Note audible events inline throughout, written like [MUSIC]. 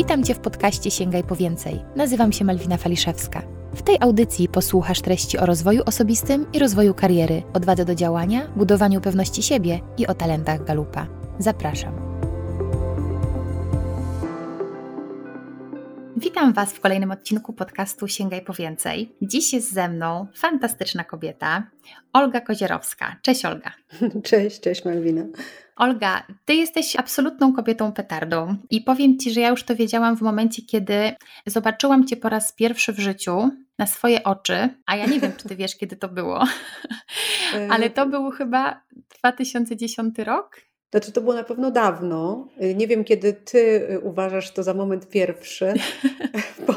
Witam Cię w podcaście Sięgaj po więcej. Nazywam się Malwina Faliszewska. W tej audycji posłuchasz treści o rozwoju osobistym i rozwoju kariery, odwadze do działania, budowaniu pewności siebie i o talentach Galupa. Zapraszam. Witam Was w kolejnym odcinku podcastu Sięgaj po więcej. Dziś jest ze mną fantastyczna kobieta, Olga Kozierowska. Cześć Olga. [LAUGHS] Cześć, cześć Malwina. Olga, ty jesteś absolutną kobietą petardą i powiem ci, że ja już to wiedziałam w momencie, kiedy zobaczyłam cię po raz pierwszy w życiu na swoje oczy, a ja nie wiem, czy ty wiesz, kiedy to było, [LAUGHS] [LAUGHS] ale to był chyba 2010 rok. Znaczy, to było na pewno dawno. Nie wiem, kiedy ty uważasz to za moment pierwszy, [LAUGHS] [LAUGHS] bo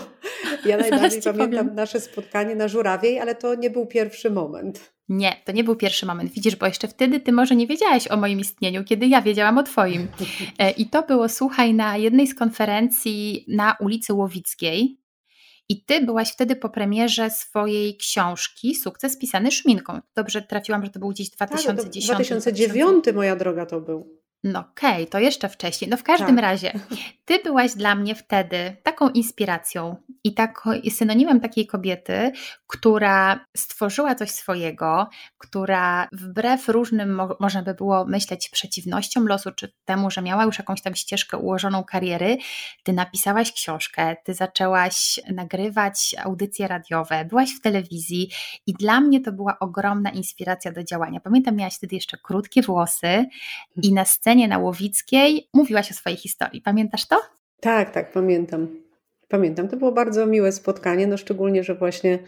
ja najbardziej pamiętam powiem. nasze spotkanie na Żurawiej, ale to nie był pierwszy moment. Nie, to nie był pierwszy moment. Widzisz, bo jeszcze wtedy ty może nie wiedziałaś o moim istnieniu, kiedy ja wiedziałam o twoim. [LAUGHS] E, I to było, słuchaj, na jednej z konferencji na ulicy Łowickiej. I ty byłaś wtedy po premierze swojej książki Sukces pisany szminką. Dobrze trafiłam, że to był gdzieś 2010. Tak, 2009 moja droga to był. No okej, okay, to jeszcze wcześniej. No w każdym tak. razie, [LAUGHS] ty byłaś dla mnie wtedy taką inspiracją i tako, synonimem takiej kobiety, która stworzyła coś swojego, która wbrew różnym, mo można by było myśleć, przeciwnościom losu, czy temu, że miała już jakąś tam ścieżkę ułożoną kariery, ty napisałaś książkę, ty zaczęłaś nagrywać audycje radiowe, byłaś w telewizji i dla mnie to była ogromna inspiracja do działania. Pamiętam, miałaś wtedy jeszcze krótkie włosy i na scenie na Łowickiej mówiłaś o swojej historii. Pamiętasz to? Tak, tak, pamiętam. Pamiętam. To było bardzo miłe spotkanie, no szczególnie, że właśnie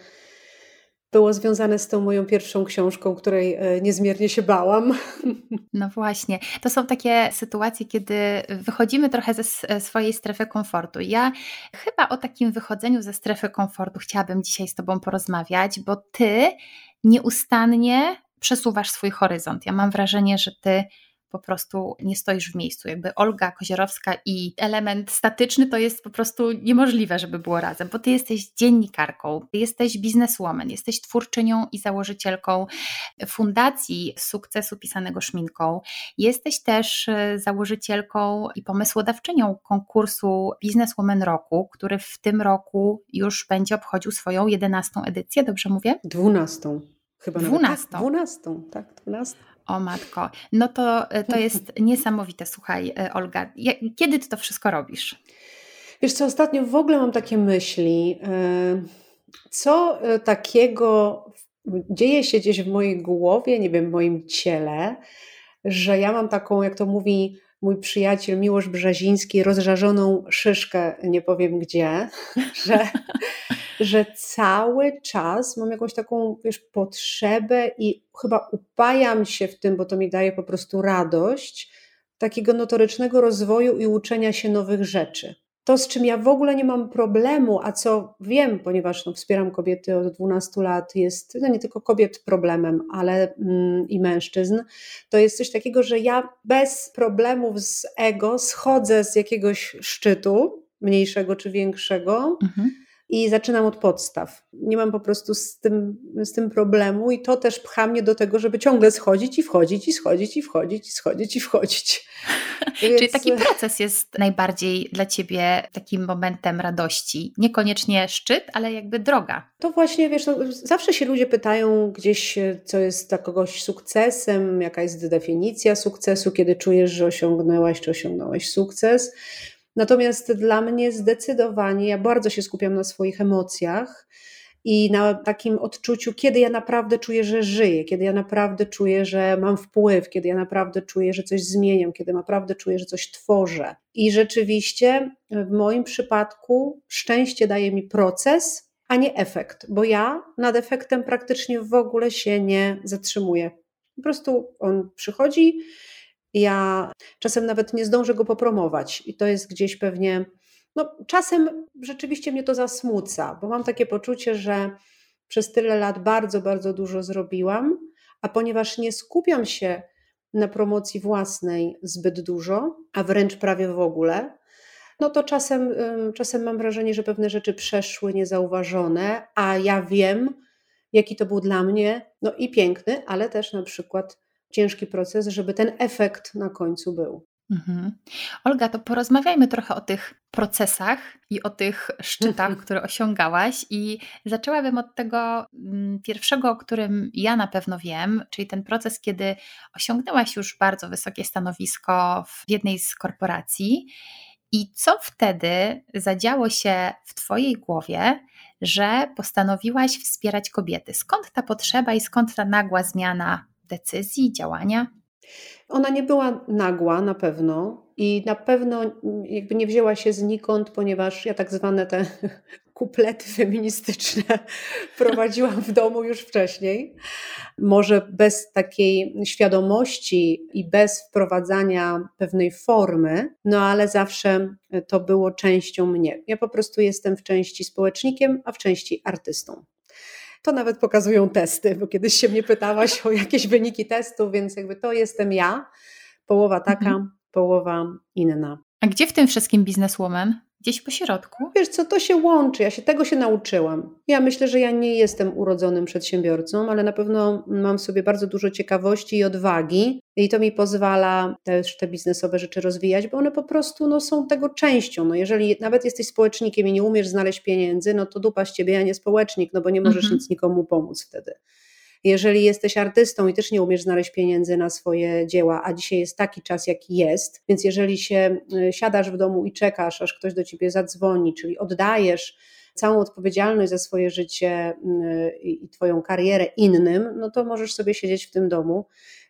było związane z tą moją pierwszą książką, której e, niezmiernie się bałam. [LAUGHS] No właśnie. To są takie sytuacje, kiedy wychodzimy trochę ze e, swojej strefy komfortu. Ja chyba o takim wychodzeniu ze strefy komfortu chciałabym dzisiaj z Tobą porozmawiać, bo Ty nieustannie przesuwasz swój horyzont. Ja mam wrażenie, że Ty po prostu nie stoisz w miejscu. Jakby Olga Kozierowska i element statyczny to jest po prostu niemożliwe, żeby było razem, bo ty jesteś dziennikarką, ty jesteś bizneswoman, jesteś twórczynią i założycielką Fundacji Sukcesu Pisanego Szminką. Jesteś też e, założycielką i pomysłodawczynią konkursu Bizneswoman Roku, który w tym roku już będzie obchodził swoją jedenastą edycję, dobrze mówię? Dwunastą. Chyba dwunastą. Tak, dwunastą, tak, dwunastą. O matko, no to, e, to jest [LAUGHS] niesamowite. Słuchaj, e, Olga, kiedy ty to wszystko robisz? Wiesz co, ostatnio w ogóle mam takie myśli, e, co takiego dzieje się gdzieś w mojej głowie, nie wiem, w moim ciele, że ja mam taką, jak to mówi mój przyjaciel Miłosz Brzeziński, rozżarzoną szyszkę, nie powiem gdzie, [LAUGHS] że, że cały czas mam jakąś taką wiesz, potrzebę i chyba upajam się w tym, bo to mi daje po prostu radość, takiego notorycznego rozwoju i uczenia się nowych rzeczy. To, z czym ja w ogóle nie mam problemu, a co wiem, ponieważ no, wspieram kobiety od 12 lat, jest no, nie tylko kobiet problemem, ale mm, i mężczyzn, to jest coś takiego, że ja bez problemów z ego schodzę z jakiegoś szczytu, mniejszego czy większego. Mhm i zaczynam od podstaw. Nie mam po prostu z tym, z tym problemu i to też pcha mnie do tego, żeby ciągle schodzić i wchodzić i schodzić i wchodzić i schodzić i wchodzić. [LAUGHS] Więc... Czyli taki proces jest najbardziej dla Ciebie takim momentem radości. Niekoniecznie szczyt, ale jakby droga. To właśnie, wiesz, no, zawsze się ludzie pytają gdzieś, co jest dla kogoś sukcesem, jaka jest definicja sukcesu, kiedy czujesz, że osiągnęłaś czy osiągnąłeś sukces. Natomiast dla mnie zdecydowanie, ja bardzo się skupiam na swoich emocjach i na takim odczuciu, kiedy ja naprawdę czuję, że żyję, kiedy ja naprawdę czuję, że mam wpływ, kiedy ja naprawdę czuję, że coś zmieniam, kiedy naprawdę czuję, że coś tworzę. I rzeczywiście w moim przypadku szczęście daje mi proces, a nie efekt, bo ja nad efektem praktycznie w ogóle się nie zatrzymuję. Po prostu on przychodzi, ja czasem nawet nie zdążę go popromować i to jest gdzieś pewnie, no czasem rzeczywiście mnie to zasmuca, bo mam takie poczucie, że przez tyle lat bardzo, bardzo dużo zrobiłam, a ponieważ nie skupiam się na promocji własnej zbyt dużo, a wręcz prawie w ogóle, no to czasem, czasem mam wrażenie, że pewne rzeczy przeszły niezauważone, a ja wiem, jaki to był dla mnie, no i piękny, ale też na przykład ciężki proces, żeby ten efekt na końcu był. Mhm. Olga, to porozmawiajmy trochę o tych procesach i o tych szczytach, mhm. które osiągałaś. I zaczęłabym od tego mm, pierwszego, o którym ja na pewno wiem, czyli ten proces, kiedy osiągnęłaś już bardzo wysokie stanowisko w jednej z korporacji. I co wtedy zadziało się w Twojej głowie, że postanowiłaś wspierać kobiety? Skąd ta potrzeba i skąd ta nagła zmiana decyzji, działania? Ona nie była nagła na pewno i na pewno jakby nie wzięła się znikąd, ponieważ ja tak zwane te [LAUGHS] kuplety feministyczne [LAUGHS] prowadziłam w domu już wcześniej. Może bez takiej świadomości i bez wprowadzania pewnej formy, no ale zawsze to było częścią mnie. Ja po prostu jestem w części społecznikiem, a w części artystą. To nawet pokazują testy, bo kiedyś się mnie pytałaś o jakieś wyniki testów, więc jakby to jestem ja. Połowa taka, mhm. połowa inna. A gdzie w tym wszystkim bizneswoman? Gdzieś po środku? Wiesz co, to się łączy, ja się tego się nauczyłam. Ja myślę, że ja nie jestem urodzonym przedsiębiorcą, ale na pewno mam w sobie bardzo dużo ciekawości i odwagi i to mi pozwala też te biznesowe rzeczy rozwijać, bo one po prostu no, są tego częścią. No, jeżeli nawet jesteś społecznikiem i nie umiesz znaleźć pieniędzy, no to dupa z ciebie, a nie społecznik, no bo nie możesz mhm. nic nikomu pomóc wtedy. Jeżeli jesteś artystą i też nie umiesz znaleźć pieniędzy na swoje dzieła, a dzisiaj jest taki czas, jaki jest, więc jeżeli się y, siadasz w domu i czekasz, aż ktoś do ciebie zadzwoni, czyli oddajesz całą odpowiedzialność za swoje życie y, i Twoją karierę innym, no to możesz sobie siedzieć w tym domu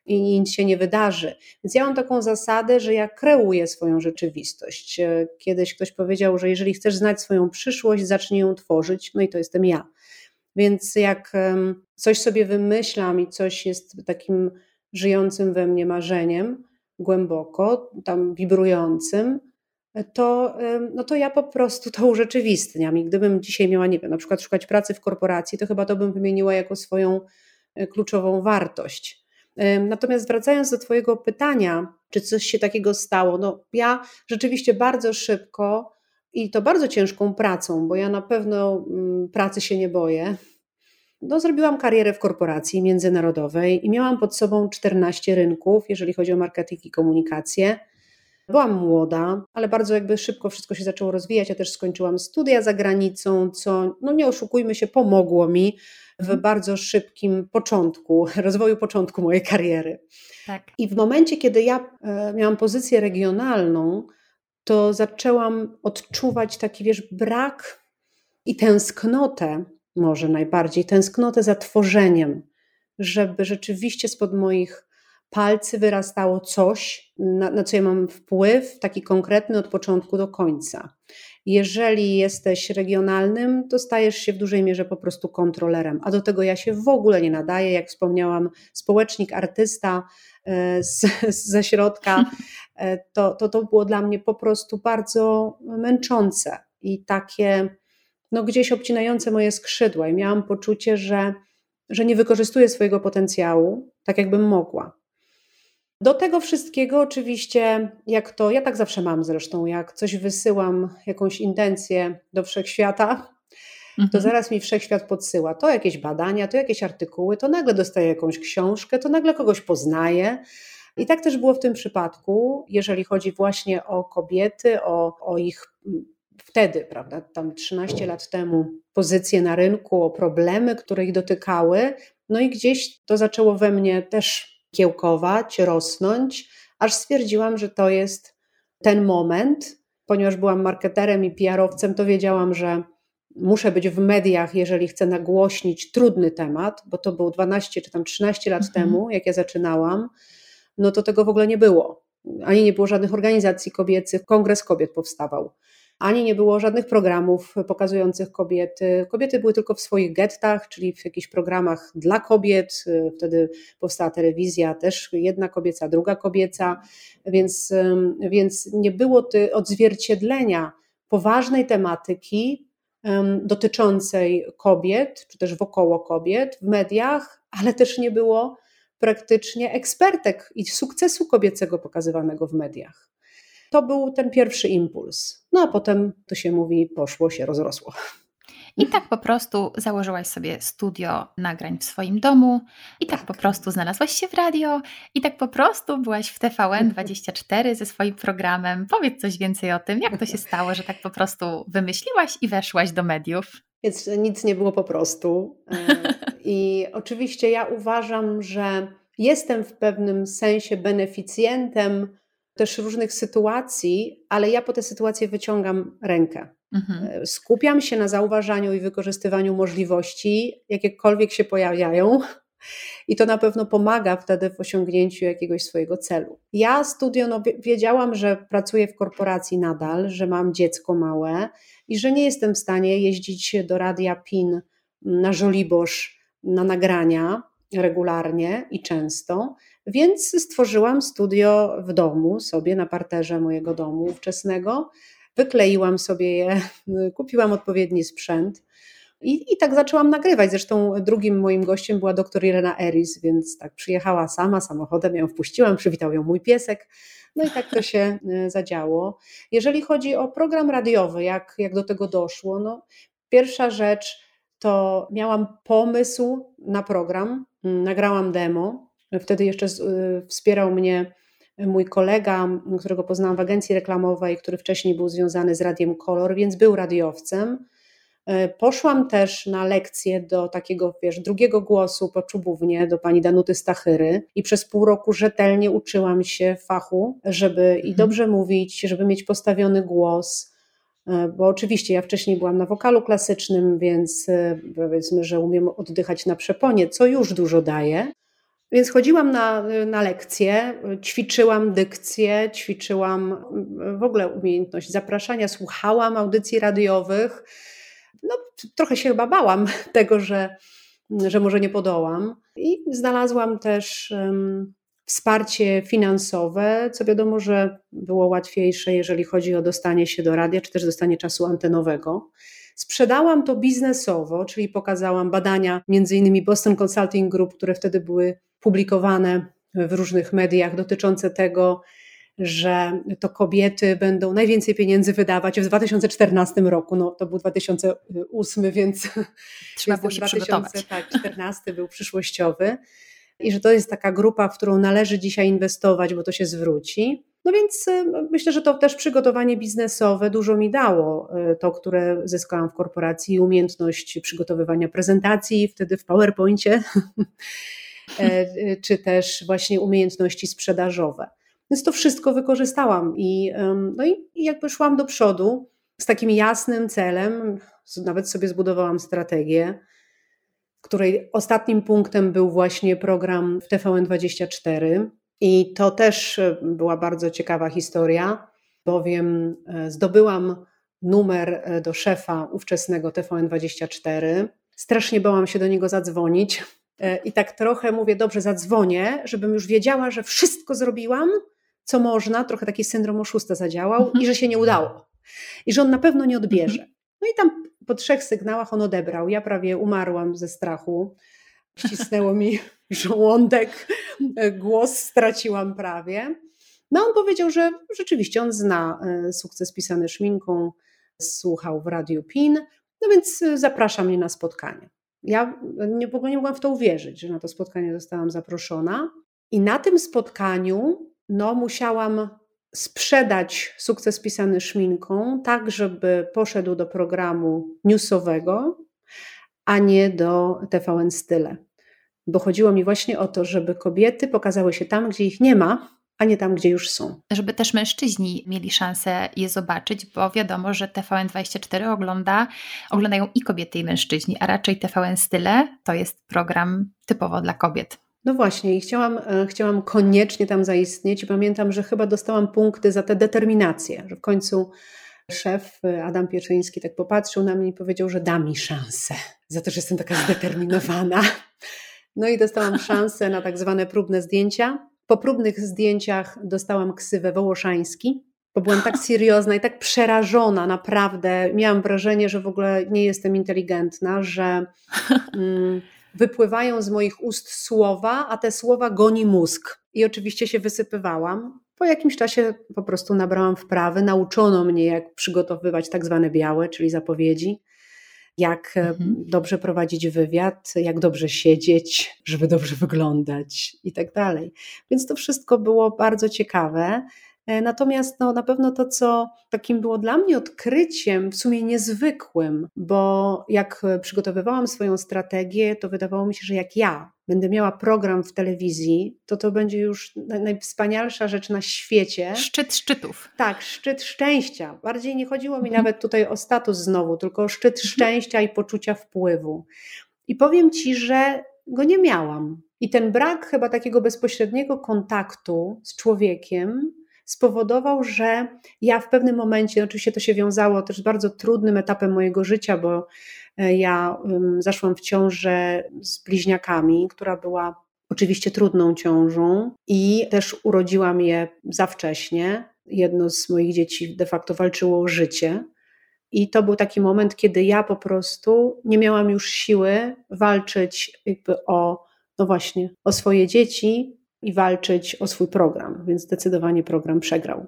i nic się nie wydarzy. Więc ja mam taką zasadę, że ja kreuję swoją rzeczywistość. Y, kiedyś ktoś powiedział, że jeżeli chcesz znać swoją przyszłość, zacznij ją tworzyć, no i to jestem ja. Więc jak coś sobie wymyślam i coś jest takim żyjącym we mnie marzeniem, głęboko, tam wibrującym, to, no to ja po prostu to urzeczywistniam. I gdybym dzisiaj miała, nie wiem, na przykład szukać pracy w korporacji, to chyba to bym wymieniła jako swoją e, kluczową wartość. Natomiast wracając do Twojego pytania, czy coś się takiego stało, no ja rzeczywiście bardzo szybko i to bardzo ciężką pracą, bo ja na pewno mm, pracy się nie boję. No, zrobiłam karierę w korporacji międzynarodowej i miałam pod sobą 14 rynków, jeżeli chodzi o marketing i komunikację. Byłam młoda, ale bardzo jakby szybko wszystko się zaczęło rozwijać. Ja też skończyłam studia za granicą, co, no nie oszukujmy się, pomogło mi w mhm. bardzo szybkim początku, [LAUGHS] rozwoju początku mojej kariery. Tak. I w momencie, kiedy ja e, miałam pozycję regionalną, to zaczęłam odczuwać taki, wiesz, brak i tęsknotę, może najbardziej, tęsknotę za tworzeniem, żeby rzeczywiście spod moich palcy wyrastało coś, na, na, co ja mam wpływ, taki konkretny od początku do końca. Jeżeli jesteś regionalnym, to stajesz się w dużej mierze po prostu kontrolerem, a do tego ja się w ogóle nie nadaję. Jak wspomniałam, społecznik, artysta e, z, ze środka, [LAUGHS] to, to to było dla mnie po prostu bardzo męczące i takie no, gdzieś obcinające moje skrzydła. I miałam poczucie, że, że nie wykorzystuję swojego potencjału tak, jakbym mogła. Do tego wszystkiego oczywiście, jak to, ja tak zawsze mam zresztą, jak coś wysyłam, jakąś intencję do wszechświata, mhm. to zaraz mi wszechświat podsyła to jakieś badania, to jakieś artykuły, to nagle dostaję jakąś książkę, to nagle kogoś poznaję. I tak też było w tym przypadku, jeżeli chodzi właśnie o kobiety, o, o ich wtedy, prawda, tam 13 lat temu, pozycje na rynku, o problemy, które ich dotykały. No i gdzieś to zaczęło we mnie też kiełkować, rosnąć, aż stwierdziłam, że to jest ten moment. Ponieważ byłam marketerem i PR-owcem, to wiedziałam, że muszę być w mediach, jeżeli chcę nagłośnić trudny temat, bo to był 12 czy tam 13 lat mhm. temu, jak ja zaczynałam, no to tego w ogóle nie było. Ani nie było żadnych organizacji kobiecych, kongres kobiet powstawał ani nie było żadnych programów pokazujących kobiety. Kobiety były tylko w swoich gettach, czyli w jakichś programach dla kobiet. Wtedy powstała telewizja, też jedna kobieca, druga kobieca, więc, więc nie było ty odzwierciedlenia poważnej tematyki dotyczącej kobiet, czy też wokoło kobiet w mediach, ale też nie było praktycznie ekspertek i sukcesu kobiecego pokazywanego w mediach. To był ten pierwszy impuls. No a potem, to się mówi, poszło się, rozrosło. I tak po prostu założyłaś sobie studio nagrań w swoim domu, i tak, tak po prostu znalazłaś się w radio, i tak po prostu byłaś w TVN24 [LAUGHS] ze swoim programem. Powiedz coś więcej o tym, jak to się stało, że tak po prostu wymyśliłaś i weszłaś do mediów. Więc nic nie było po prostu. E, [LAUGHS] I oczywiście ja uważam, że jestem w pewnym sensie beneficjentem też różnych sytuacji, ale ja po te sytuacje wyciągam rękę. Mhm. E, skupiam się na zauważaniu i wykorzystywaniu możliwości, jakiekolwiek się pojawiają, i to na pewno pomaga wtedy w osiągnięciu jakiegoś swojego celu. Ja studio, no, wiedziałam, że pracuję w korporacji nadal, że mam dziecko małe i że nie jestem w stanie jeździć do radia PIN na Żoliborz na nagrania regularnie i często, więc stworzyłam studio w domu, sobie na parterze mojego domu ówczesnego. Wykleiłam sobie je, kupiłam odpowiedni sprzęt. I, I tak zaczęłam nagrywać. Zresztą drugim moim gościem była doktor Irena Eris, więc tak przyjechała sama samochodem, ją wpuściłam, przywitał ją mój piesek. No i tak to się e, zadziało. Jeżeli chodzi o program radiowy, jak, jak do tego doszło, no pierwsza rzecz to miałam pomysł na program, mm, nagrałam demo. Wtedy jeszcze e, wspierał mnie mój kolega, którego poznałam w agencji reklamowej, który wcześniej był związany z Radiem Kolor, więc był radiowcem. E, poszłam też na lekcję do takiego, wiesz, drugiego głosu po czubównie, do pani Danuty Stachyry i przez pół roku rzetelnie uczyłam się fachu, żeby i mhm. dobrze mówić, żeby mieć postawiony głos, e, bo oczywiście ja wcześniej byłam na wokalu klasycznym, więc e, powiedzmy, że umiem oddychać na przeponie, co już dużo daje. Więc chodziłam na, na lekcje, ćwiczyłam dykcję, ćwiczyłam w ogóle umiejętność zapraszania, słuchałam audycji radiowych no, trochę się chyba bałam [LAUGHS] tego, że, że może nie podołam. I znalazłam też um, wsparcie finansowe, co wiadomo, że było łatwiejsze, jeżeli chodzi o dostanie się do radia, czy też dostanie czasu antenowego. Sprzedałam to biznesowo, czyli pokazałam badania, między innymi Boston Consulting Group, które wtedy były publikowane w różnych mediach dotyczące tego, że to kobiety będą najwięcej pieniędzy wydawać w 2014 roku. No, to był 2008, więc, Trzeba było się 2014 tak, był przyszłościowy. I że to jest taka grupa, w którą należy dzisiaj inwestować, bo to się zwróci. No więc y, myślę, że to też przygotowanie biznesowe dużo mi dało. Y, to, które zyskałam w korporacji, umiejętność przygotowywania prezentacji, wtedy w PowerPoincie, [LAUGHS] e, y, czy też właśnie umiejętności sprzedażowe. Więc to wszystko wykorzystałam i, no i, i jakby szłam do przodu z takim jasnym celem, nawet sobie zbudowałam strategię, której ostatnim punktem był właśnie program w TVN24 i to też e, była bardzo ciekawa historia, bowiem e, zdobyłam numer e, do szefa ówczesnego TVN24. Strasznie bałam się do niego zadzwonić. I tak trochę mówię, dobrze, zadzwonię, żebym już wiedziała, że wszystko zrobiłam, co można, trochę taki syndrom oszusta zadziałał mhm. i że się nie udało. I że on na pewno nie odbierze. Mhm. No i tam po trzech sygnałach on odebrał. Ja prawie umarłam ze strachu. Ścisnęło mi [LAUGHS] żołądek, głos straciłam prawie. No on powiedział, że rzeczywiście on zna e, sukces pisany szminką, słuchał w Radiu PIN, no więc e, zaprasza mnie na spotkanie. Ja nie, w ogóle nie mogłam w to uwierzyć, że na to spotkanie zostałam zaproszona. I na tym spotkaniu no, musiałam sprzedać sukces pisany szminką, tak żeby poszedł do programu newsowego, a nie do TVN Style. Bo chodziło mi właśnie o to, żeby kobiety pokazały się tam, gdzie ich nie ma, a nie tam, gdzie już są. Żeby też mężczyźni mieli szansę je zobaczyć, bo wiadomo, że TVN24 ogląda, oglądają i kobiety, i mężczyźni, a raczej TVN Style to jest program typowo dla kobiet. No właśnie, i chciałam, e, chciałam koniecznie tam zaistnieć. I pamiętam, że chyba dostałam punkty za tę determinację, że w końcu szef e, Adam Pieczyński tak popatrzył na mnie i powiedział, że da mi szansę za to, że jestem taka zdeterminowana. No i dostałam szansę na tak zwane próbne zdjęcia. Po próbnych zdjęciach dostałam ksywę Wołoszański, bo byłam tak seriozna i tak przerażona, naprawdę. Miałam wrażenie, że w ogóle nie jestem inteligentna, że. Mm, wypływają z moich ust słowa, a te słowa goni mózg. I oczywiście się wysypywałam. Po jakimś czasie po prostu nabrałam wprawy, nauczono mnie, jak przygotowywać tak zwane białe, czyli zapowiedzi. jak e, mhm. dobrze prowadzić wywiad, jak dobrze siedzieć, żeby dobrze wyglądać i tak dalej. Więc to wszystko było bardzo ciekawe. E, natomiast no, na pewno to, co takim było dla mnie odkryciem, w sumie niezwykłym, bo jak przygotowywałam swoją strategię, to wydawało mi się, że jak ja będę miała program w telewizji, to to będzie już najwspanialsza rzecz na świecie. Szczyt szczytów. Tak, szczyt szczęścia. Bardziej nie chodziło mi mhm. nawet tutaj o status znowu, tylko o szczyt mhm. szczęścia i poczucia wpływu. I powiem Ci, że go nie miałam. I ten brak chyba takiego bezpośredniego kontaktu z człowiekiem spowodował, że ja w pewnym momencie, oczywiście to się wiązało też z bardzo trudnym etapem mojego życia, bo e, ja zaszłam w ciążę z bliźniakami, która była oczywiście trudną ciążą i też urodziłam je za wcześnie. Jedno z moich dzieci de facto walczyło o życie. I to był taki moment, kiedy ja po prostu nie miałam już siły walczyć jakby o, no właśnie, o swoje dzieci, i walczyć o swój program, więc zdecydowanie program przegrał.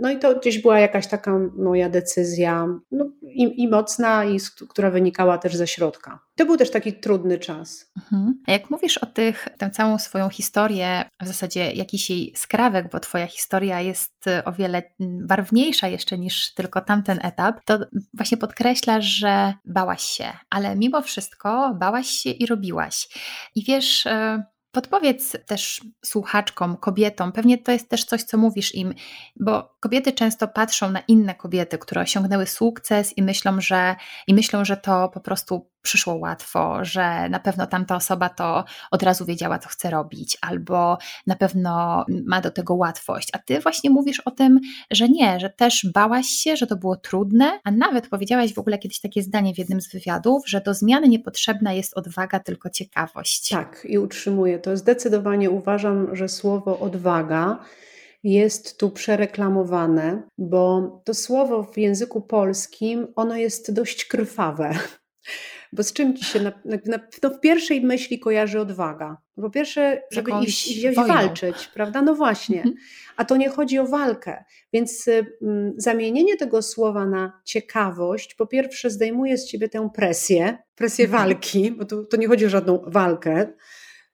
No i to gdzieś była jakaś taka moja decyzja no, i, i, mocna, i która wynikała też ze środka. To był też taki trudny czas. Mhm. A jak mówisz o tych, tę całą swoją historię, w zasadzie jakiś jej skrawek, bo twoja historia jest o wiele barwniejsza jeszcze niż tylko tamten etap, to właśnie podkreślasz, że bałaś się, ale mimo wszystko bałaś się i robiłaś. I wiesz e, Podpowiedz też słuchaczkom, kobietom, pewnie to jest też coś, co mówisz im, bo kobiety często patrzą na inne kobiety, które osiągnęły sukces i myślą, że, i myślą, że to po prostu przyszło łatwo, że na pewno tamta osoba to od razu wiedziała, co chce robić, albo na pewno ma do tego łatwość. A ty właśnie mówisz o tym, że nie, że też bałaś się, że to było trudne, a nawet powiedziałaś w ogóle kiedyś takie zdanie w jednym z wywiadów, że do zmiany niepotrzebna jest odwaga, tylko ciekawość. Tak, i utrzymuję to. Zdecydowanie uważam, że słowo odwaga jest tu przereklamowane, bo to słowo w języku polskim, ono jest dość krwawe. Bo z czym ci się na, na, no w pierwszej myśli kojarzy odwaga? Po pierwsze, żeby iść, iść walczyć, prawda? No właśnie. Mhm. A to nie chodzi o walkę. Więc y, zamienienie tego słowa na ciekawość, po pierwsze zdejmuje z ciebie tę presję, presję mhm. walki, bo tu, to nie chodzi o żadną walkę,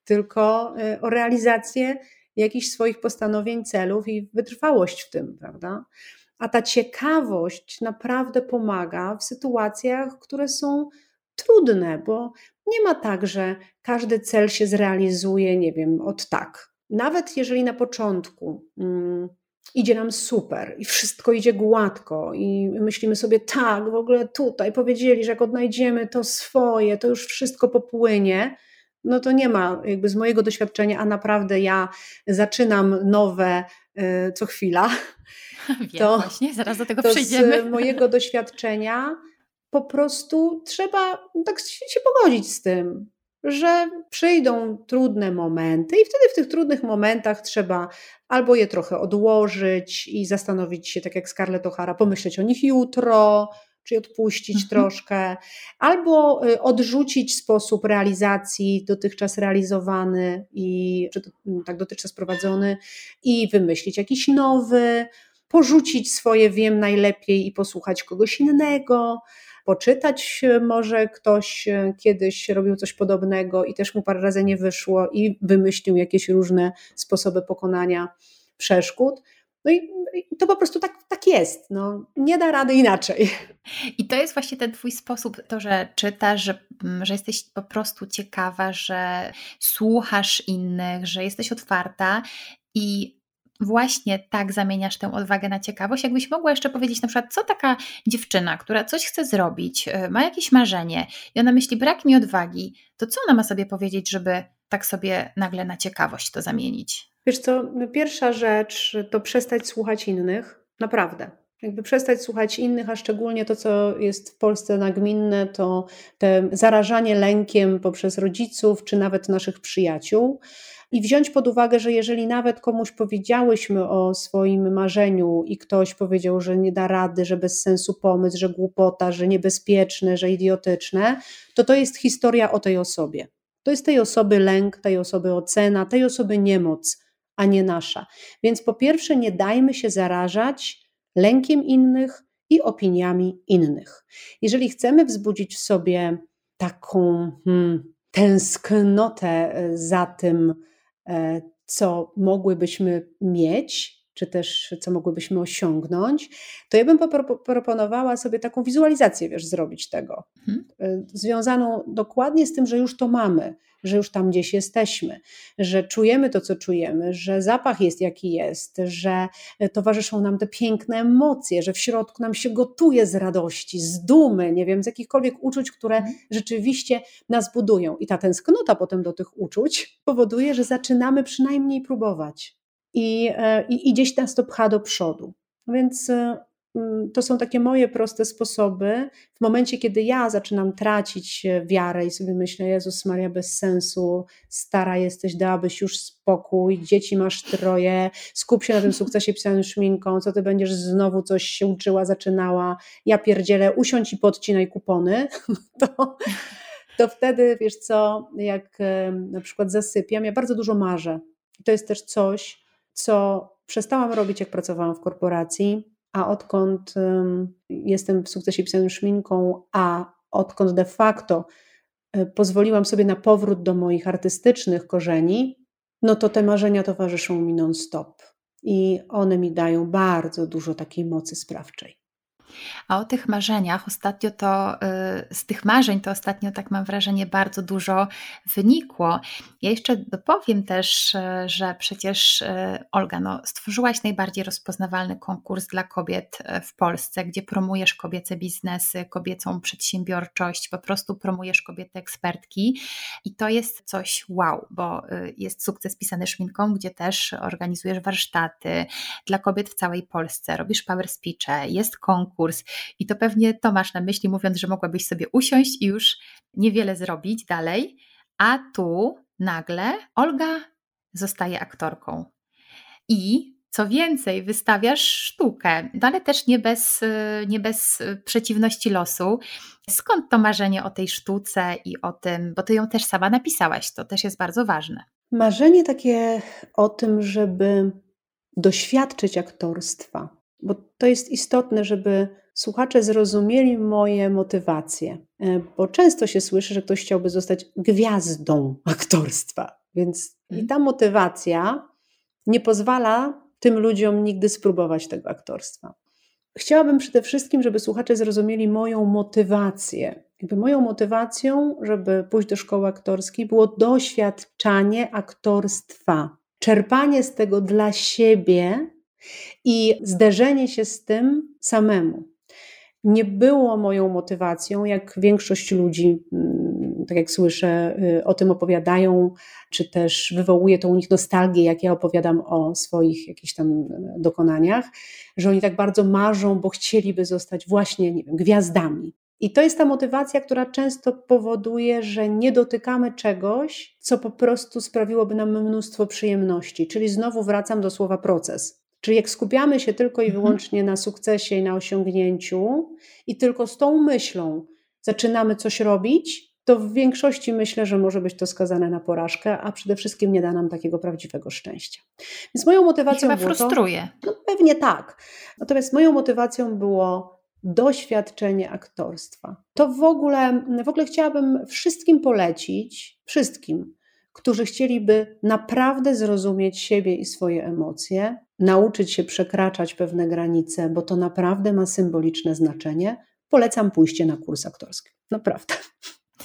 tylko y, o realizację jakichś swoich postanowień, celów i wytrwałość w tym, prawda? A ta ciekawość naprawdę pomaga w sytuacjach, które są trudne, bo nie ma tak, że każdy cel się zrealizuje, nie wiem, od tak. Nawet jeżeli na początku mm, idzie nam super i wszystko idzie gładko i myślimy sobie, tak, w ogóle tutaj powiedzieli, że jak odnajdziemy to swoje, to już wszystko popłynie, no to nie ma jakby z mojego doświadczenia, a naprawdę ja zaczynam nowe y, co chwila. [LAUGHS] Wiem, to, właśnie, zaraz do tego to przejdziemy. Z mojego [LAUGHS] doświadczenia po prostu trzeba tak się pogodzić z tym, że przyjdą trudne momenty, i wtedy w tych trudnych momentach trzeba albo je trochę odłożyć i zastanowić się, tak jak Scarlett O'Hara, pomyśleć o nich jutro, czy odpuścić mhm. troszkę, albo y, odrzucić sposób realizacji dotychczas realizowany i czy tak dotychczas prowadzony i wymyślić jakiś nowy, porzucić swoje wiem najlepiej i posłuchać kogoś innego poczytać. E, może ktoś e, kiedyś robił coś podobnego i też mu parę razy nie wyszło i wymyślił jakieś różne sposoby pokonania przeszkód. No i, to po prostu tak, tak jest. No, nie da rady inaczej. I to jest właśnie ten Twój sposób, to, że czytasz, że, mm, że jesteś po prostu ciekawa, że słuchasz innych, że jesteś otwarta i właśnie tak zamieniasz tę odwagę na ciekawość. Jakbyś mogła jeszcze powiedzieć na przykład, co taka dziewczyna, która coś chce zrobić, y, ma jakieś marzenie i ona myśli, brak mi odwagi, to co ona ma sobie powiedzieć, żeby tak sobie nagle na ciekawość to zamienić? Wiesz co, pierwsza rzecz to przestać słuchać innych, naprawdę. Jakby przestać słuchać innych, a szczególnie to, co jest w Polsce nagminne, to te zarażanie lękiem poprzez rodziców czy nawet naszych przyjaciół i wziąć pod uwagę, że jeżeli nawet komuś powiedziałyśmy o swoim marzeniu i ktoś powiedział, że nie da rady, że bez sensu pomysł, że głupota, że niebezpieczne, że idiotyczne, to to jest historia o tej osobie. To jest tej osoby lęk, tej osoby ocena, tej osoby niemoc, a nie nasza. Więc po pierwsze, nie dajmy się zarażać lękiem innych i opiniami innych. Jeżeli chcemy wzbudzić w sobie taką hmm, tęsknotę e, za tym, e, co mogłybyśmy mieć, czy też co mogłybyśmy osiągnąć, to ja bym proponowała sobie taką wizualizację, wiesz, zrobić tego. Mhm. Y, związaną dokładnie z tym, że już to mamy, że już tam gdzieś jesteśmy, że czujemy to, co czujemy, że zapach jest jaki jest, że towarzyszą nam te piękne emocje, że w środku nam się gotuje z radości, z dumy, nie wiem, z jakichkolwiek uczuć, które mhm. rzeczywiście nas budują. I ta tęsknota potem do tych uczuć powoduje, że zaczynamy przynajmniej próbować i, e, i, i gdzieś nas to pcha do przodu. Więc e, mm, to są takie moje proste sposoby. W momencie, kiedy ja zaczynam tracić e, wiarę i sobie myślę, Jezus Maria, bez sensu, stara jesteś, dałabyś już spokój, dzieci masz troje, skup się na tym sukcesie pisanym szminką, co ty będziesz znowu coś się uczyła, zaczynała, ja pierdzielę, usiądź i podcinaj kupony, [LAUGHS] to, to wtedy, wiesz co, jak na przykład zasypiam, ja bardzo dużo marzę. I to jest też coś, co przestałam robić, jak pracowałam w korporacji, a odkąd jestem w sukcesie pisanym szminką, a odkąd de facto e, pozwoliłam sobie na powrót do moich artystycznych korzeni, no to te marzenia towarzyszą mi non-stop. I one mi dają bardzo dużo takiej mocy sprawczej. A o tych marzeniach ostatnio to, y, z tych marzeń to ostatnio tak mam wrażenie bardzo dużo wynikło. Ja jeszcze dopowiem też, y, że przecież y, Olga, no, stworzyłaś najbardziej rozpoznawalny konkurs dla kobiet w Polsce, gdzie promujesz kobiece biznesy, kobiecą przedsiębiorczość, po prostu promujesz kobiety ekspertki i to jest coś wow, bo jest sukces pisany szminką, gdzie też organizujesz warsztaty dla kobiet w całej Polsce, robisz power speeche, jest konkurs, kurs. I to pewnie to masz na myśli, mówiąc, że mogłabyś sobie usiąść i już niewiele zrobić dalej, a tu nagle Olga zostaje aktorką. I co więcej, wystawiasz sztukę, no ale też nie bez, nie bez przeciwności losu. Skąd to marzenie o tej sztuce i o tym, bo ty ją też sama napisałaś, to też jest bardzo ważne. Marzenie takie o tym, żeby doświadczyć aktorstwa, bo to jest istotne, żeby słuchacze zrozumieli moje motywacje, e, bo często się słyszy, że ktoś chciałby zostać gwiazdą aktorstwa, więc i mhm. ta motywacja nie pozwala tym ludziom nigdy spróbować tego aktorstwa. Chciałabym przede wszystkim, żeby słuchacze zrozumieli moją motywację. Jakby moją motywacją, żeby pójść do szkoły aktorskiej, było doświadczanie aktorstwa, czerpanie z tego dla siebie i zderzenie się z tym samemu. Nie było moją motywacją, jak większość ludzi, mm, tak jak słyszę, y, o tym opowiadają, czy też wywołuje to u nich nostalgię, jak ja opowiadam o swoich jakichś tam y, dokonaniach, że oni tak bardzo marzą, bo chcieliby zostać właśnie nie wiem, gwiazdami. I to jest ta motywacja, która często powoduje, że nie dotykamy czegoś, co po prostu sprawiłoby nam mnóstwo przyjemności. Czyli znowu wracam do słowa proces. Czyli jak skupiamy się tylko i mhm. wyłącznie na sukcesie i na osiągnięciu, i tylko z tą myślą zaczynamy coś robić, to w większości myślę, że może być to skazane na porażkę, a przede wszystkim nie da nam takiego prawdziwego szczęścia. Więc moją motywacją I chyba było. frustruje. To, no pewnie tak. Natomiast moją motywacją było doświadczenie aktorstwa. To w ogóle, w ogóle chciałabym wszystkim polecić, wszystkim, którzy chcieliby naprawdę zrozumieć siebie i swoje emocje, nauczyć się przekraczać pewne granice, bo to naprawdę ma symboliczne znaczenie, polecam pójście na kurs aktorski. Naprawdę.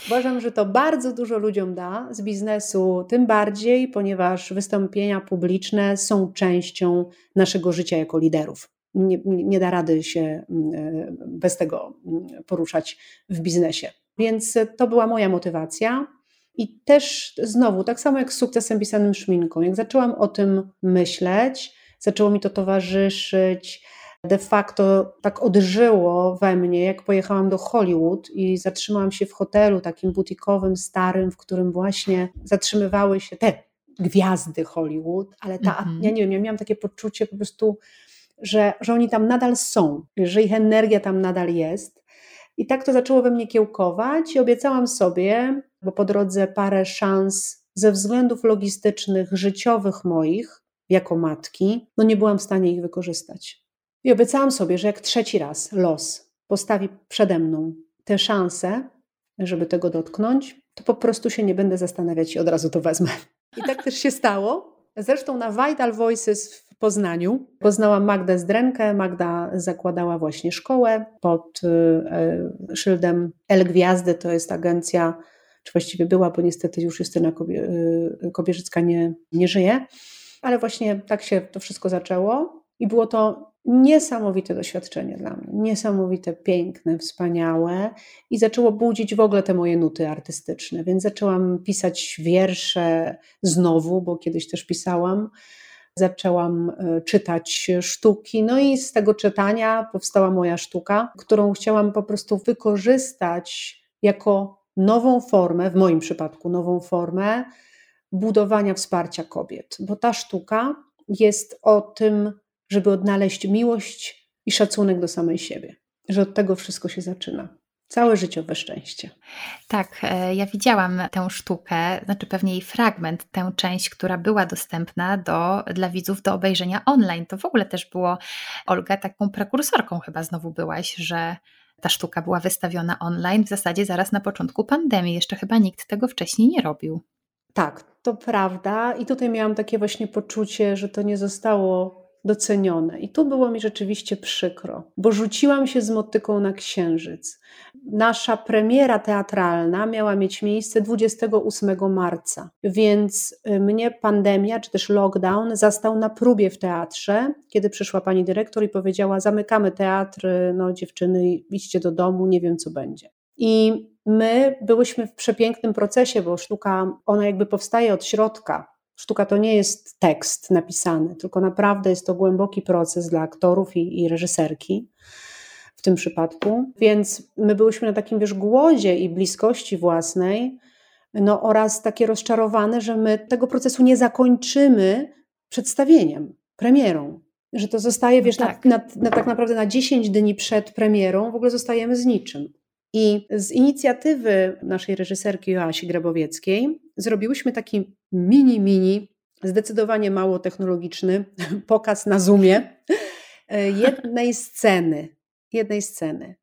Uważam, że to bardzo dużo ludziom da z biznesu, tym bardziej, ponieważ wystąpienia publiczne są częścią naszego życia jako liderów. Nie, nie da rady się mm, e, bez tego mm, poruszać w biznesie. Więc to była moja motywacja. I też znowu, tak samo jak z sukcesem pisanym szminką, jak zaczęłam o tym myśleć, zaczęło mi to towarzyszyć. De facto tak odżyło we mnie, jak pojechałam do Hollywood i zatrzymałam się w hotelu takim butikowym, starym, w którym właśnie zatrzymywały się te gwiazdy Hollywood, ale ta, mm -hmm. ja nie wiem, ja miałam takie poczucie po prostu, że, że oni tam nadal są, że ich energia tam nadal jest. I tak to zaczęło we mnie kiełkować i obiecałam sobie, bo po drodze parę szans ze względów logistycznych, życiowych moich, jako matki, no nie byłam w stanie ich wykorzystać. I obiecałam sobie, że jak trzeci raz los postawi przede mną tę szansę, żeby tego dotknąć, to po prostu się nie będę zastanawiać i od razu to wezmę. I tak też się stało. Zresztą na Vital Voices w Poznaniu poznałam Magdę Zdrenkę. Magda zakładała właśnie szkołę pod y, szyldem El Gwiazdy. To jest agencja, czy właściwie była, bo niestety już Justyna y, Kobierzycka nie, nie żyje. Ale właśnie tak się to wszystko zaczęło i było to niesamowite doświadczenie dla mnie, niesamowite, piękne, wspaniałe i zaczęło budzić w ogóle te moje nuty artystyczne, więc zaczęłam pisać wiersze znowu, bo kiedyś też pisałam. Zaczęłam e, czytać sztuki, no i z tego czytania powstała moja sztuka, którą chciałam po prostu wykorzystać jako nową formę, w moim przypadku nową formę budowania wsparcia kobiet, bo ta sztuka jest o tym, żeby odnaleźć miłość i szacunek do samej siebie. Że od tego wszystko się zaczyna. Całe życiowe szczęście. Tak, e, ja widziałam tę sztukę, znaczy pewnie jej fragment, tę część, która była dostępna do, dla widzów do obejrzenia online. To w ogóle też było, Olga, taką prekursorką chyba znowu byłaś, że ta sztuka była wystawiona online w zasadzie zaraz na początku pandemii. Jeszcze chyba nikt tego wcześniej nie robił. Tak, to prawda. I tutaj miałam takie właśnie poczucie, że to nie zostało docenione. I tu było mi rzeczywiście przykro, bo rzuciłam się z motyką na księżyc. Nasza premiera teatralna miała mieć miejsce 28 marca, więc y, mnie pandemia czy też lockdown zastał na próbie w teatrze, kiedy przyszła pani dyrektor i powiedziała: Zamykamy teatr, no dziewczyny, idźcie do domu, nie wiem co będzie. I my byłyśmy w przepięknym procesie, bo sztuka, ona jakby powstaje od środka. Sztuka to nie jest tekst napisany, tylko naprawdę jest to głęboki proces dla aktorów i, i reżyserki w tym przypadku. Więc my byłyśmy na takim wiesz, głodzie i bliskości własnej, no oraz takie rozczarowane, że my tego procesu nie zakończymy przedstawieniem, premierą. Że to zostaje, wiesz, no tak. Na, na, na, tak naprawdę na 10 dni przed premierą w ogóle zostajemy z niczym. I z inicjatywy naszej reżyserki Joasi Grabowieckiej zrobiłyśmy taki mini, mini, zdecydowanie mało technologiczny [LAUGHS] pokaz na Zoomie e, jednej sceny. Jednej sceny.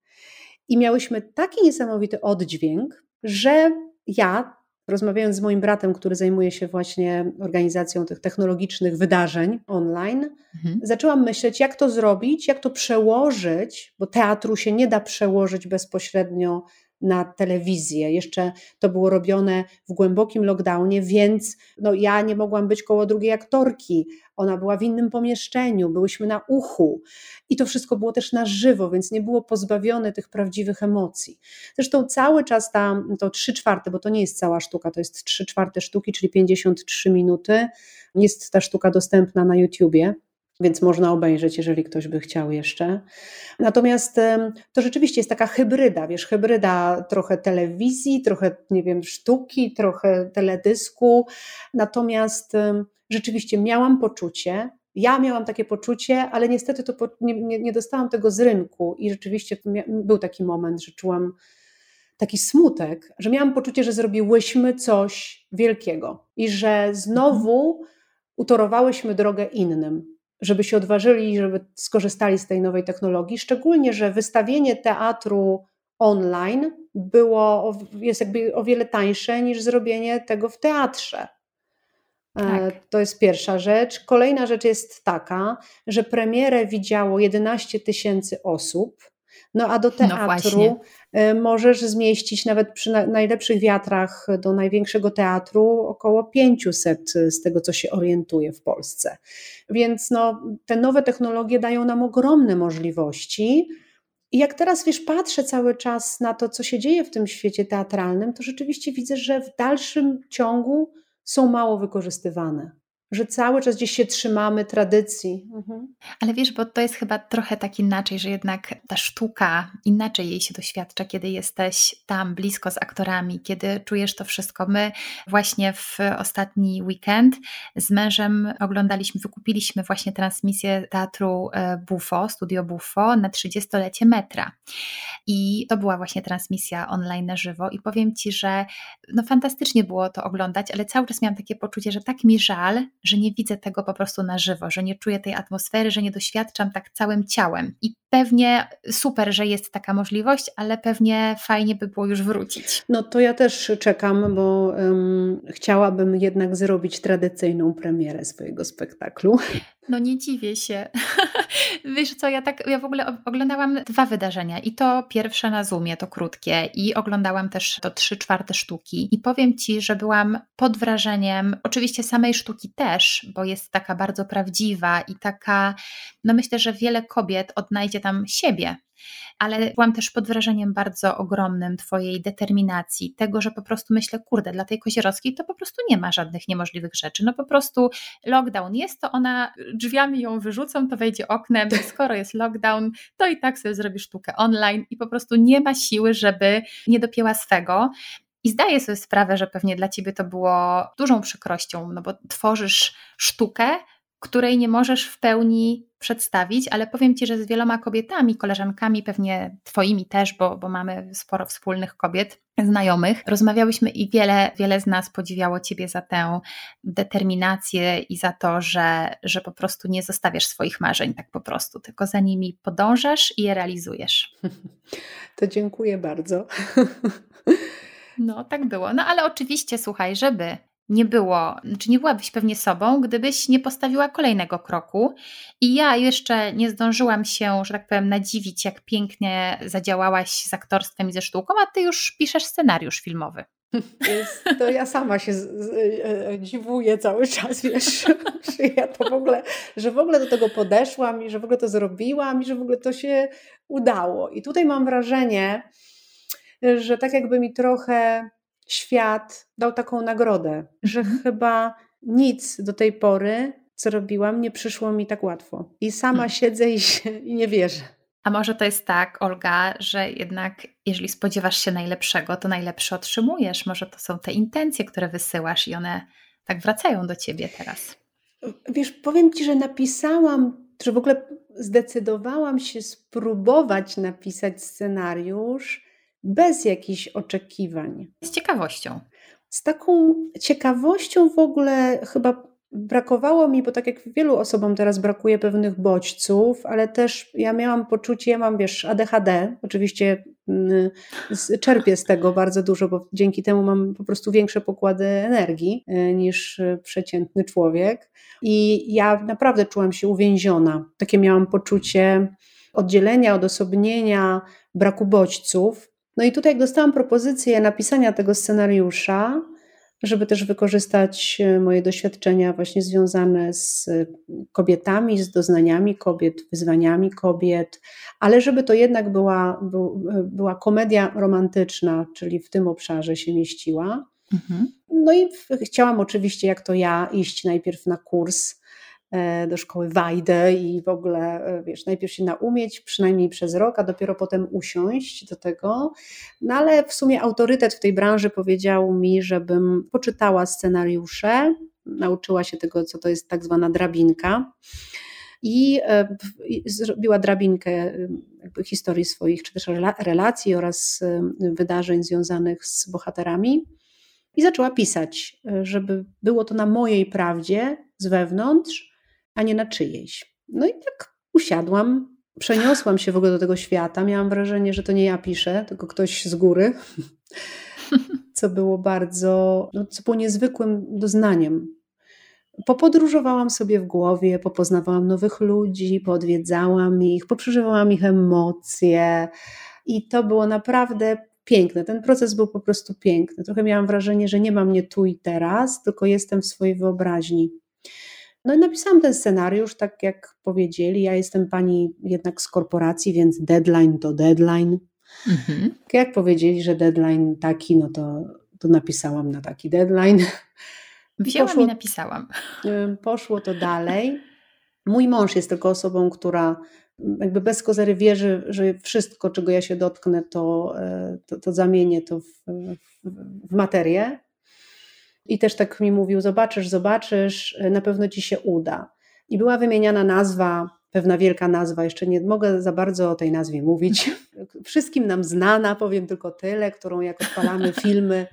I miałyśmy taki niesamowity oddźwięk, że ja rozmawiając z moim bratem, który zajmuje się właśnie organizacją tych technologicznych wydarzeń online, mhm. zaczęłam myśleć, jak to zrobić, jak to przełożyć, bo teatru się nie da przełożyć bezpośrednio na telewizję. Jeszcze to było robione w głębokim lockdownie, więc no, ja nie mogłam być koło drugiej aktorki. Ona była w innym pomieszczeniu, byłyśmy na uchu i to wszystko było też na żywo, więc nie było pozbawione tych prawdziwych emocji. Zresztą cały czas tam, to trzy czwarte, bo to nie jest cała sztuka, to jest trzy czwarte sztuki, czyli 53 minuty. Jest ta sztuka dostępna na YouTubie więc można obejrzeć, jeżeli ktoś by chciał jeszcze. Natomiast to rzeczywiście jest taka hybryda, wiesz, hybryda trochę telewizji, trochę, nie wiem, sztuki, trochę teledysku. Natomiast rzeczywiście miałam poczucie, ja miałam takie poczucie, ale niestety to nie, nie, nie dostałam tego z rynku i rzeczywiście był taki moment, że czułam taki smutek, że miałam poczucie, że zrobiłyśmy coś wielkiego i że znowu utorowałyśmy drogę innym żeby się odważyli, żeby skorzystali z tej nowej technologii. Szczególnie, że wystawienie teatru online było, jest jakby o wiele tańsze niż zrobienie tego w teatrze. E, tak. To jest pierwsza rzecz. Kolejna rzecz jest taka, że premierę widziało 11 tysięcy osób, no a do no teatru no możesz zmieścić nawet przy najlepszych wiatrach do największego teatru około 500 z tego, co się orientuje w Polsce. Więc no, te nowe technologie dają nam ogromne możliwości. I jak teraz wiesz, patrzę cały czas na to, co się dzieje w tym świecie teatralnym, to rzeczywiście widzę, że w dalszym ciągu są mało wykorzystywane że cały czas gdzieś się trzymamy tradycji. Mhm. Ale wiesz, bo to jest chyba trochę tak inaczej, że jednak ta sztuka inaczej jej się doświadcza, kiedy jesteś tam blisko z aktorami, kiedy czujesz to wszystko. My właśnie w ostatni weekend z mężem oglądaliśmy, wykupiliśmy właśnie transmisję teatru e, Bufo, studio Bufo na 30-lecie metra. I to była właśnie transmisja online na żywo i powiem Ci, że no fantastycznie było to oglądać, ale cały czas miałam takie poczucie, że tak mi żal, że nie widzę tego po prostu na żywo, że nie czuję tej atmosfery, że nie doświadczam tak całym ciałem. I pewnie super, że jest taka możliwość, ale pewnie fajnie by było już wrócić. No to ja też czekam, bo um, chciałabym jednak zrobić tradycyjną premierę swojego spektaklu. No nie dziwię się. [LAUGHS] Wiesz co, ja tak, ja w ogóle oglądałam dwa wydarzenia i to pierwsze na Zoomie, to krótkie i oglądałam też to trzy czwarte sztuki i powiem Ci, że byłam pod wrażeniem, oczywiście samej sztuki też, bo jest taka bardzo prawdziwa i taka, no myślę, że wiele kobiet odnajdzie tam siebie ale byłam też pod wrażeniem bardzo ogromnym Twojej determinacji, tego, że po prostu myślę, kurde, dla tej Kozierowskiej to po prostu nie ma żadnych niemożliwych rzeczy. No po prostu lockdown jest, to ona drzwiami ją wyrzucą, to wejdzie oknem, skoro jest lockdown, to i tak sobie zrobi sztukę online i po prostu nie ma siły, żeby nie dopięła swego. I zdaję sobie sprawę, że pewnie dla ciebie to było dużą przykrością, no bo tworzysz sztukę, której nie możesz w pełni przedstawić, ale powiem Ci, że z wieloma kobietami, koleżankami, pewnie Twoimi też, bo, bo mamy sporo wspólnych kobiet, znajomych, rozmawiałyśmy i wiele, wiele z nas podziwiało Ciebie za tę determinację i za to, że, że po prostu nie zostawiasz swoich marzeń tak po prostu, tylko za nimi podążasz i je realizujesz. [LAUGHS] To dziękuję bardzo. No, tak było. No ale oczywiście, słuchaj, żeby nie było, czy nie byłabyś pewnie sobą, gdybyś nie postawiła kolejnego kroku. I ja jeszcze nie zdążyłam się, że tak powiem, nadziwić, jak pięknie zadziałałaś z aktorstwem i ze sztuką, a ty już piszesz scenariusz filmowy. To ja sama się e, e, dziwuję cały czas, wiesz, [LAUGHS] że ja to w ogóle, że w ogóle do tego podeszłam i że w ogóle to zrobiłam i że w ogóle to się udało. I tutaj mam wrażenie, że tak jakby mi trochę świat dał taką nagrodę, że mhm. chyba nic do tej pory, co robiłam, nie przyszło mi tak łatwo. I sama hmm. siedzę i, się, i nie wierzę. A może to jest tak, Olga, że jednak jeżeli spodziewasz się najlepszego, to najlepsze otrzymujesz. Może to są te intencje, które wysyłasz i one tak wracają do ciebie teraz. Wiesz, powiem ci, że napisałam, że w ogóle zdecydowałam się spróbować napisać scenariusz bez jakichś oczekiwań. Z ciekawością. Z taką ciekawością w ogóle chyba brakowało mi, bo tak jak wielu osobom teraz brakuje pewnych bodźców, ale też ja miałam poczucie, ja mam wiesz, ADHD, oczywiście mm, czerpię z tego bardzo dużo, bo dzięki temu mam po prostu większe pokłady energii e, niż przeciętny człowiek. I ja naprawdę czułam się uwięziona. Takie miałam poczucie oddzielenia, odosobnienia, braku bodźców. No i tutaj jak dostałam propozycję napisania tego scenariusza, żeby też wykorzystać e, moje doświadczenia właśnie związane z kobietami, z doznaniami kobiet, wyzwaniami kobiet, ale żeby to jednak była, była komedia romantyczna, czyli w tym obszarze się mieściła. Mhm. No i chciałam oczywiście, jak to ja, iść najpierw na kurs E, do szkoły Wajdę i w ogóle, e, wiesz, najpierw się naumieć, przynajmniej przez rok, a dopiero potem usiąść do tego. No ale w sumie autorytet w tej branży powiedział mi, żebym poczytała scenariusze, nauczyła się tego, co to jest tak zwana drabinka i e, zrobiła drabinkę historii swoich, czy też relacji oraz wydarzeń związanych z bohaterami. I zaczęła pisać, żeby było to na mojej prawdzie z wewnątrz, a nie na czyjejś. No i tak usiadłam, przeniosłam się w ogóle do tego świata. Miałam wrażenie, że to nie ja piszę, tylko ktoś z góry, [LAUGHS] co było bardzo, no, co było niezwykłym doznaniem. Popodróżowałam sobie w głowie, popoznawałam nowych ludzi, poodwiedzałam ich, poprzeżywałam ich emocje i to było naprawdę piękne. Ten proces był po prostu piękny. Trochę miałam wrażenie, że nie mam mnie tu i teraz, tylko jestem w swojej wyobraźni. No i napisałam ten scenariusz, tak jak powiedzieli. Ja jestem pani jednak z korporacji, więc deadline to deadline. Mhm. Jak powiedzieli, że deadline taki, no to, to napisałam na taki deadline. Wzięłam poszło, i napisałam. Poszło to dalej. Mój mąż jest tylko osobą, która jakby bez kozery wierzy, że wszystko, czego ja się dotknę, to, e, to, to zamienię to w, w, w materię. I też tak mi mówił: Zobaczysz, zobaczysz, na pewno ci się uda. I była wymieniana nazwa, pewna wielka nazwa, jeszcze nie mogę za bardzo o tej nazwie mówić. [LAUGHS] Wszystkim nam znana, powiem tylko tyle, którą jak odpalamy [LAUGHS] filmy,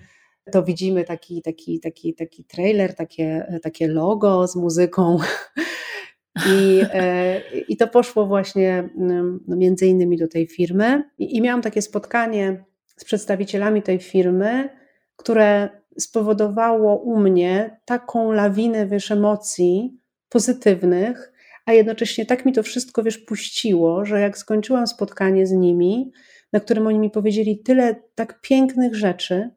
to widzimy taki, taki, taki, taki trailer, takie, takie logo z muzyką. [LAUGHS] I, e, I to poszło właśnie no, między innymi do tej firmy. I, I miałam takie spotkanie z przedstawicielami tej firmy, które spowodowało u mnie taką lawinę wiesz, emocji pozytywnych, a jednocześnie tak mi to wszystko wiesz, puściło, że jak skończyłam spotkanie z nimi, na którym oni mi powiedzieli tyle tak pięknych rzeczy,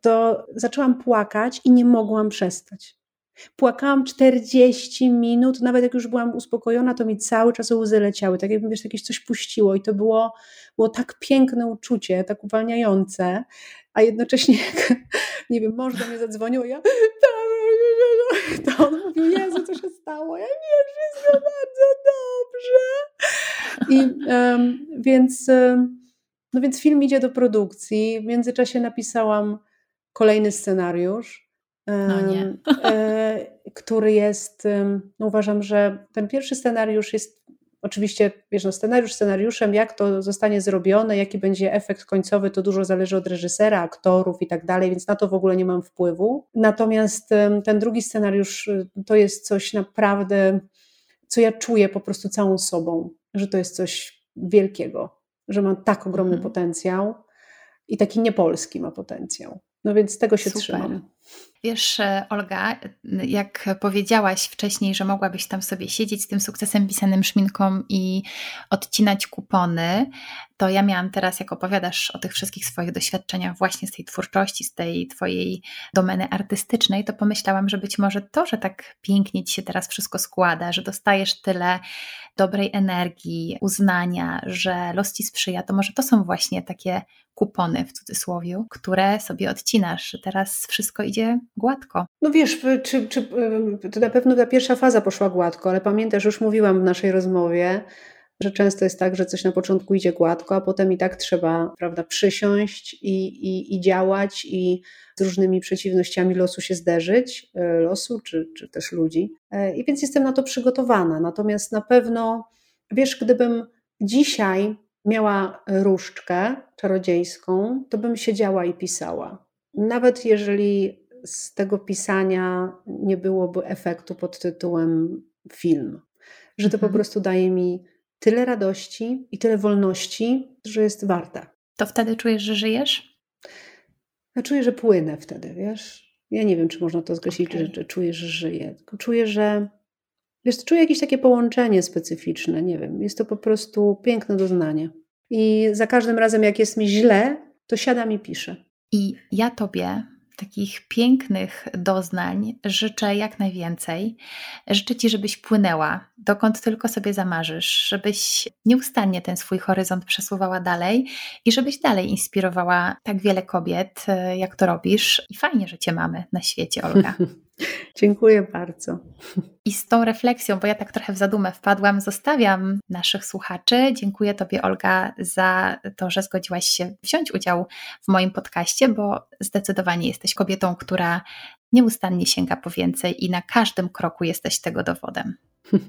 to zaczęłam płakać i nie mogłam przestać. Płakałam 40 minut, nawet jak już byłam uspokojona, to mi cały czas łzy leciały, tak jakby wiesz, jakieś coś puściło i to było, było tak piękne uczucie, tak uwalniające, a jednocześnie [LAUGHS] jak, nie wiem, mąż do mnie zadzwonił, ja to on mówił, Jezu, co się stało? Ja wiem, wszystko bardzo dobrze. I um, więc, no więc film idzie do produkcji. W międzyczasie napisałam kolejny scenariusz. No nie. E, który jest, no uważam, że ten pierwszy scenariusz jest Oczywiście, wiesz, no scenariusz scenariuszem, jak to zostanie zrobione, jaki będzie efekt końcowy, to dużo zależy od reżysera, aktorów i tak dalej, więc na to w ogóle nie mam wpływu. Natomiast ten drugi scenariusz y, to jest coś naprawdę, co ja czuję po prostu całą sobą, że to jest coś wielkiego, że ma tak ogromny mhm. potencjał i taki niepolski ma potencjał. No więc tego się Super. trzymam. Wiesz, e, Olga, jak powiedziałaś wcześniej, że mogłabyś tam sobie siedzieć z tym sukcesem pisanym szminką i odcinać kupony, to ja miałam teraz, jak opowiadasz o tych wszystkich swoich doświadczeniach właśnie z tej twórczości, z tej twojej domeny artystycznej, to pomyślałam, że być może to, że tak pięknie ci się teraz wszystko składa, że dostajesz tyle dobrej energii, uznania, że los ci sprzyja, to może to są właśnie takie kupony w cudzysłowie, które sobie odcinasz, teraz wszystko idzie gładko. No wiesz, czy, czy, to na pewno ta pierwsza faza poszła gładko, ale pamiętasz, już mówiłam w naszej rozmowie, że często jest tak, że coś na początku idzie gładko, a potem i tak trzeba prawda, przysiąść i, i, i działać i z różnymi przeciwnościami losu się zderzyć, e, losu czy, czy też ludzi. E, I więc jestem na to przygotowana. Natomiast na pewno, wiesz, gdybym dzisiaj miała różdżkę czarodziejską, to bym siedziała i pisała. Nawet jeżeli z tego pisania nie byłoby efektu pod tytułem film, że to po mhm. prostu daje mi tyle radości i tyle wolności, że jest warte. To wtedy czujesz, że żyjesz? Ja czuję, że płynę wtedy, wiesz? Ja nie wiem, czy można to określić, okay. że, czuję, że żyję. Tylko czuję, że wiesz, czuję jakieś takie połączenie specyficzne, nie wiem. Jest to po prostu piękne doznanie. I za każdym razem, jak jest mi źle, to siadam i piszę. I ja tobie takich pięknych doznań życzę jak najwięcej. Życzę Ci, żebyś płynęła, dokąd tylko sobie zamarzysz, żebyś nieustannie ten swój horyzont przesuwała dalej i żebyś dalej inspirowała tak wiele kobiet, e, jak to robisz. I fajnie, że Cię mamy na świecie, Olga. [LAUGHS] Dziękuję bardzo. I z tą refleksją, bo ja tak trochę w zadumę wpadłam, zostawiam naszych słuchaczy. Dziękuję Tobie, Olga, za to, że zgodziłaś się wziąć udział w moim podcaście, bo zdecydowanie jesteś kobietą, która nieustannie sięga po więcej i na każdym kroku jesteś tego dowodem.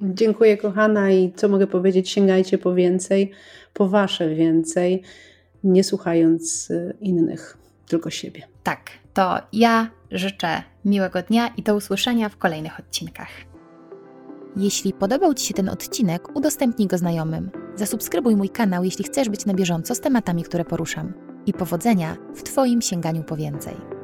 Dziękuję, kochana, i co mogę powiedzieć? Sięgajcie po więcej, po Wasze więcej, nie słuchając y, innych, tylko siebie. Tak, to ja życzę miłego dnia i do usłyszenia w kolejnych odcinkach. Jeśli podobał Ci się ten odcinek, udostępnij go znajomym. Zasubskrybuj mój kanał, jeśli chcesz być na bieżąco z tematami, które poruszam. I powodzenia w Twoim sięganiu po więcej.